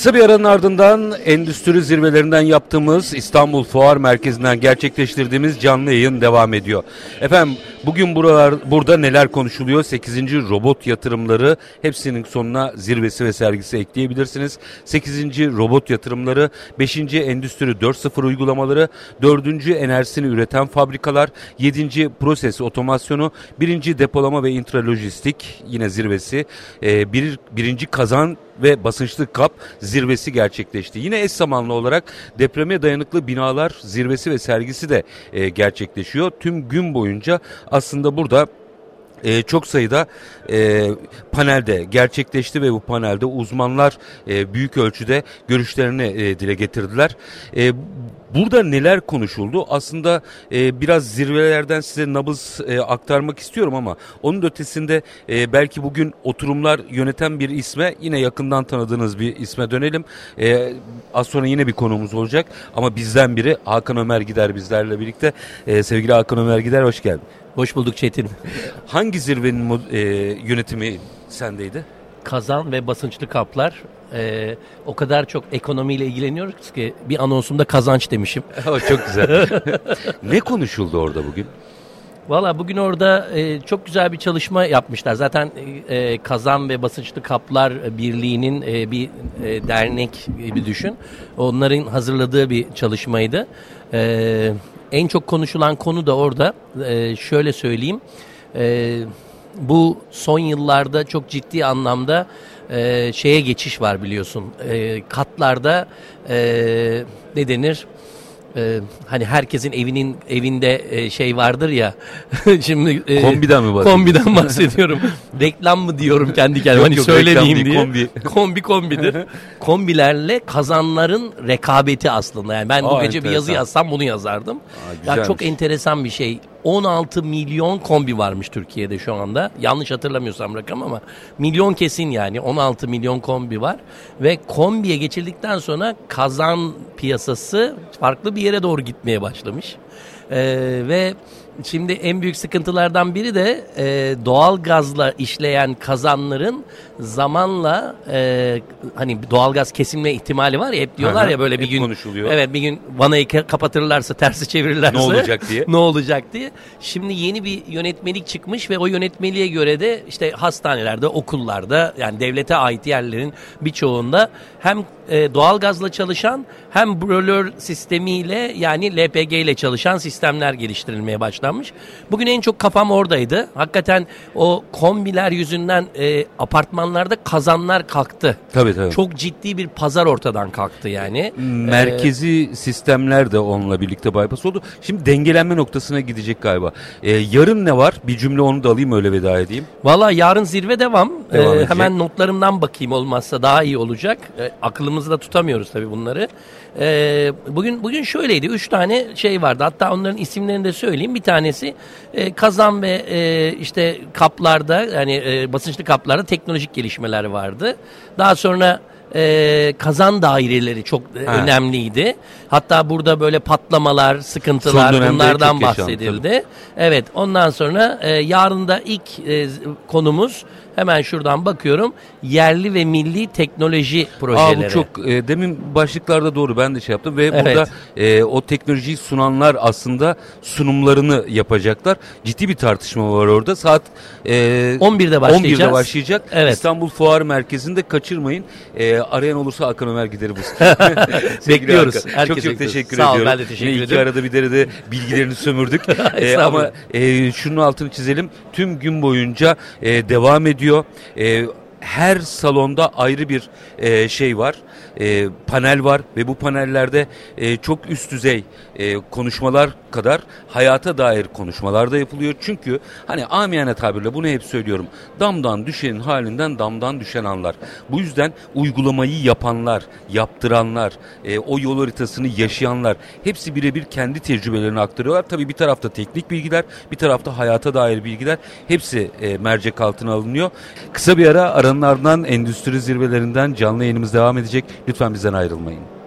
Kısa bir aranın ardından endüstri zirvelerinden yaptığımız İstanbul Fuar Merkezi'nden gerçekleştirdiğimiz canlı yayın devam ediyor. Efendim bugün buralar burada neler konuşuluyor? 8. robot yatırımları hepsinin sonuna zirvesi ve sergisi ekleyebilirsiniz. 8. robot yatırımları, 5. Endüstri 4.0 uygulamaları, 4. enerjisini üreten fabrikalar, 7. proses otomasyonu, 1. depolama ve intralojistik yine zirvesi, e, bir, birinci kazan ve basınçlı kap zirvesi gerçekleşti. Yine eş zamanlı olarak depreme dayanıklı binalar zirvesi ve sergisi de e, gerçekleşiyor. Tüm gün boyunca aslında burada e, çok sayıda e, panelde gerçekleşti ve bu panelde uzmanlar e, büyük ölçüde görüşlerini e, dile getirdiler. E, Burada neler konuşuldu? Aslında e, biraz zirvelerden size nabız e, aktarmak istiyorum ama onun ötesinde e, belki bugün oturumlar yöneten bir isme yine yakından tanıdığınız bir isme dönelim. E, az sonra yine bir konuğumuz olacak ama bizden biri Hakan Ömer Gider bizlerle birlikte. E, sevgili Hakan Ömer Gider hoş geldin. Hoş bulduk Çetin. Hangi zirvenin e, yönetimi sendeydi? Kazan ve basınçlı kaplar e, o kadar çok ekonomiyle ilgileniyoruz ki bir anonsumda kazanç demişim. çok güzel. ne konuşuldu orada bugün? Valla bugün orada e, çok güzel bir çalışma yapmışlar. Zaten e, Kazan ve Basınçlı Kaplar Birliği'nin e, bir e, dernek gibi düşün. Onların hazırladığı bir çalışmaydı. E, en çok konuşulan konu da orada e, şöyle söyleyeyim. E, bu son yıllarda çok ciddi anlamda e, şeye geçiş var biliyorsun. E, katlarda e, ne denir? Ee, hani herkesin evinin evinde e, şey vardır ya şimdi e, kombiden mi bahsediyorsun? Kombiden bahsediyorum. reklam mı diyorum kendi kendime hani yok, söylemeyeyim diye. Kombi. kombi kombidir. Kombilerle kazanların rekabeti aslında. Yani ben Aa, bu gece enteresan. bir yazı yazsam bunu yazardım. Aa, ya çok enteresan bir şey. 16 milyon kombi varmış Türkiye'de şu anda. Yanlış hatırlamıyorsam rakam ama milyon kesin yani 16 milyon kombi var. Ve kombiye geçildikten sonra kazan piyasası farklı bir yere doğru gitmeye başlamış. Ee, ve Şimdi en büyük sıkıntılardan biri de e, doğal gazla işleyen kazanların zamanla e, hani doğal gaz kesilme ihtimali var ya hep diyorlar Aha, ya böyle bir gün konuşuluyor. Evet bir gün vanayı kapatırlarsa tersi çevirirlerse ne olacak diye. ne olacak diye. Şimdi yeni bir yönetmelik çıkmış ve o yönetmeliğe göre de işte hastanelerde, okullarda yani devlete ait yerlerin birçoğunda hem e, doğal gazla çalışan hem brolör sistemiyle yani LPG ile çalışan sistemler geliştirilmeye başlanmış. Bugün en çok kafam oradaydı. Hakikaten o kombiler yüzünden e, apartmanlarda kazanlar kalktı. Tabii tabii. Çok ciddi bir pazar ortadan kalktı yani. Merkezi ee, sistemler de onunla birlikte bypass oldu. Şimdi dengelenme noktasına gidecek galiba. Ee, yarın ne var? Bir cümle onu da alayım öyle veda edeyim. Valla yarın zirve devam. devam ee, hemen notlarımdan bakayım olmazsa daha iyi olacak. Ee, aklımızda tutamıyoruz tabii bunları. Ee, bugün bugün şöyleydi. Üç tane şey vardı. Hatta onların isimlerini de söyleyeyim. Bir tanesi e, kazan ve e, işte kaplarda yani e, basınçlı kaplarda teknolojik gelişmeler vardı. Daha sonra e, kazan daireleri çok ha. önemliydi. Hatta burada böyle patlamalar, sıkıntılar bunlardan bahsedildi. Yaşandı. Evet ondan sonra e, yarın da ilk e, konumuz Hemen şuradan bakıyorum. Yerli ve milli teknoloji projeleri. Aa, bu çok e, demin başlıklarda doğru ben de şey yaptım ve evet. burada e, o teknolojiyi sunanlar aslında sunumlarını yapacaklar. Ciddi bir tartışma var orada. Saat e, 11'de başlayacak. 11'de başlayacak. Evet. İstanbul Fuar Merkezi'nde kaçırmayın. E, arayan olursa Hakan Ömer gideri bu. Bekliyoruz. Çok çok teşekkür Sağ ediyorum. Sağ ol ben de teşekkür ederim. İki arada bir derede bilgilerini sömürdük. e, ama e, şunun altını çizelim. Tüm gün boyunca e, devam ediyor ediyor. E, her salonda ayrı bir e, şey var, e, panel var ve bu panellerde e, çok üst düzey e, konuşmalar kadar hayata dair konuşmalar da yapılıyor. Çünkü hani amiyane tabirle bunu hep söylüyorum. Damdan düşenin halinden damdan düşen anlar. Bu yüzden uygulamayı yapanlar, yaptıranlar, e, o yol haritasını yaşayanlar hepsi birebir kendi tecrübelerini aktarıyorlar. Tabii bir tarafta teknik bilgiler, bir tarafta hayata dair bilgiler hepsi e, mercek altına alınıyor. Kısa bir ara aranın ardından endüstri zirvelerinden canlı yayınımız devam edecek. Lütfen bizden ayrılmayın.